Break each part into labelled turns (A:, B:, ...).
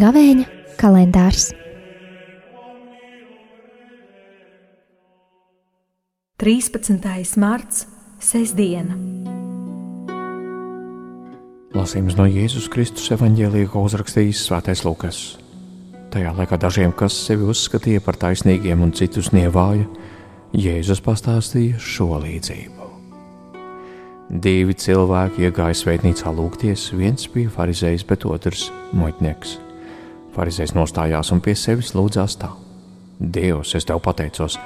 A: Gavēņa kalendārs
B: 13. marts, Sestdiena.
C: Lasījums no Jēzus Kristus evanģēlīja, ko uzrakstījis Svētais Lukas. Tajā laikā dažiem, kas sevi uzskatīja par taisnīgiem un citus nievāja, Jēzus pastāstīja šo līdzību. Divi cilvēki iegāja svētnīcā lūgties, viens bija farizējs, bet otrs muitnieks. Farizējs nostājās un pie sevis lūdzās tā: Dievs, es tev pateicos,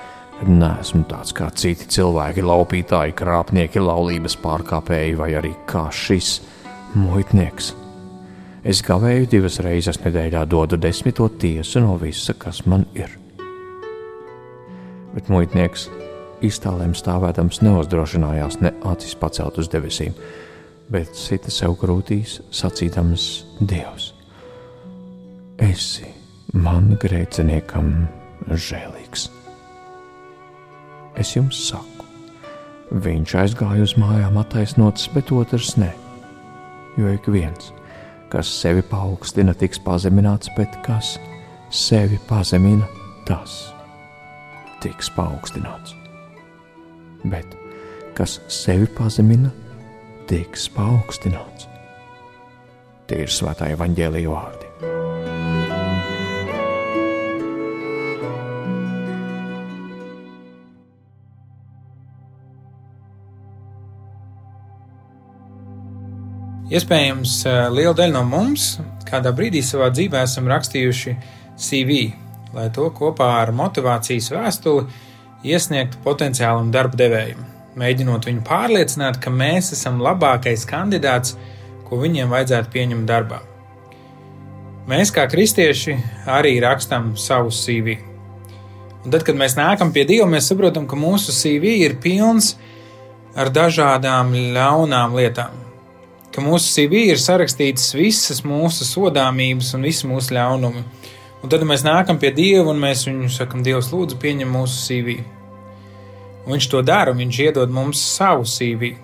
C: neesmu tāds kā citi cilvēki, laupītāji, krāpnieki, laulības pārkāpēji vai arī kā šis muitnieks. Es gavēju divas reizes nedēļā, dodu desmito tiesu no visa, kas man ir. Bet muitnieks iztālēm stāvēdams neuzdrošinājās ne acis pacelt uz debesīm, bet sita sev krūtīs, sacīdams: Dievs, esi man grēciniekam žēlīgs. Es jums saku, viņš aizgāja uz mājām attaisnots, bet otrs ne. Jo ik viens, kas sevi paaugstina, tiks pazemināts, bet kas sevi pazemina, tas tiks paaugstināts. Bet kas sevi pazemina, tiks paaugstināts. Tie ir svētā evaņģēlīja vārdi.
D: Iespējams, eh, liela daļa no mums kādā brīdī savā dzīvē esam rakstījuši CV, lai to kopā ar motivācijas vēstuli iesniegtu potenciālam darba devējam, mēģinot viņu pārliecināt, ka mēs esam labākais kandidāts, ko viņiem vajadzētu pieņemt darbā. Mēs, kā kristieši, arī rakstām savu CV. Un tad, kad mēs nākam pie Dieva, mēs saprotam, ka mūsu CV ir pilns ar dažādām ļaunām lietām ka mūsu CV ir sarakstītas visas mūsu sodāmības un visi mūsu ļaunumi. Un tad mēs nākam pie Dieva un mēs viņu sakam, Dievs, lūdzu, pieņem mūsu CV. Un viņš to dara, viņš iedod mums savu CV,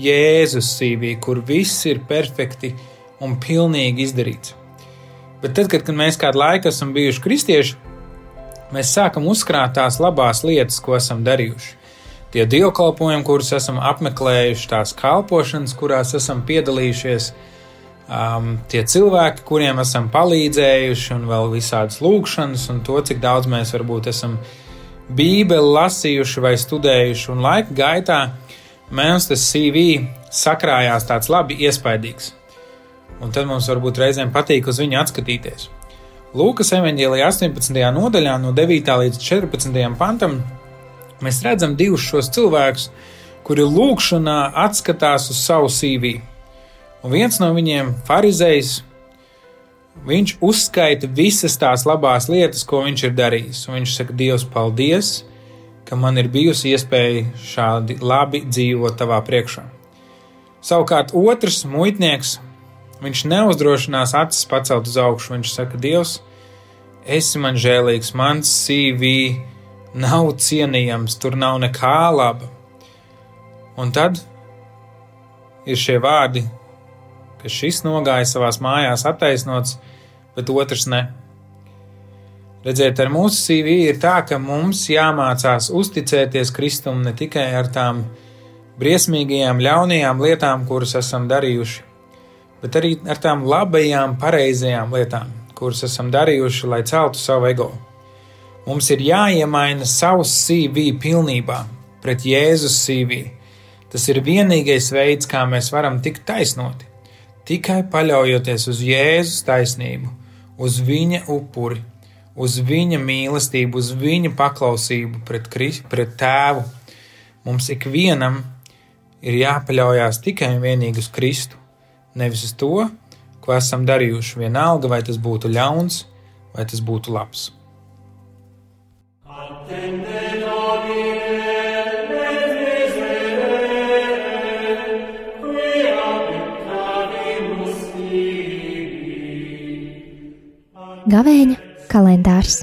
D: Jēzus CV, kur viss ir perfekti un pilnīgi izdarīts. Bet tad, kad, kad mēs kādu laiku esam bijuši kristieši, mēs sākam uzkrāt tās labās lietas, ko esam darījuši tie dievkalpojumi, kurus esam apmeklējuši, tās kalpošanas, kurās esam piedalījušies, um, tie cilvēki, kuriem esam palīdzējuši, un vēl visādas lūkšanas, un to, cik daudz mēs varbūt esam Bībeli lasījuši vai studējuši, un laika gaitā mums tas CV sakrājās tāds labi iespaidīgs. Un tad mums varbūt reizēm patīk uz viņu atskatīties. Lūkas evanģēlijā 18. nodaļā, no 9. līdz 14. pantam, Mēs redzam divus šos cilvēkus, kuri lūkšanā atskatās uz savu CV. Un viens no viņiem, Pharizējs, viņš uzskaita visas tās labās lietas, ko viņš ir darījis. Un viņš saka, Dievs, paldies, ka man ir bijusi iespēja šādi labi dzīvot tavā priekšā. Savukārt otrs muitnieks, viņš neuzdrošinās acis pacelt uz augšu. Viņš saka, Dievs, esi man žēlīgs, mans CV nav cienījams, tur nav nekā laba. Un tad ir šie vārdi, ka šis nogāja savā mājās attaisnots, bet otrs ne. Redziet, ar mūsu CV ir tā, ka mums jāmācās uzticēties Kristum ne tikai ar tām briesmīgajām, ļaunajām lietām, kuras esam darījuši, bet arī ar tām labajām, pareizajām lietām, kuras esam darījuši, lai celtu savu ego. Mums ir jāiemaina savs CV pilnībā pret Jēzus CV. Tas ir vienīgais veids, kā mēs varam tikt taisnoti. Tikai paļaujoties uz Jēzus taisnību, uz viņa upuri, uz viņa mīlestību, uz viņa paklausību pret, pret tēvu. Mums ikvienam ir jāpaļaujas tikai un vienīgi uz Kristu, nevis uz to, ko esam darījuši. Vienalga, vai tas būtu ļauns vai tas būtu labs.
A: Gavēņa kalendārs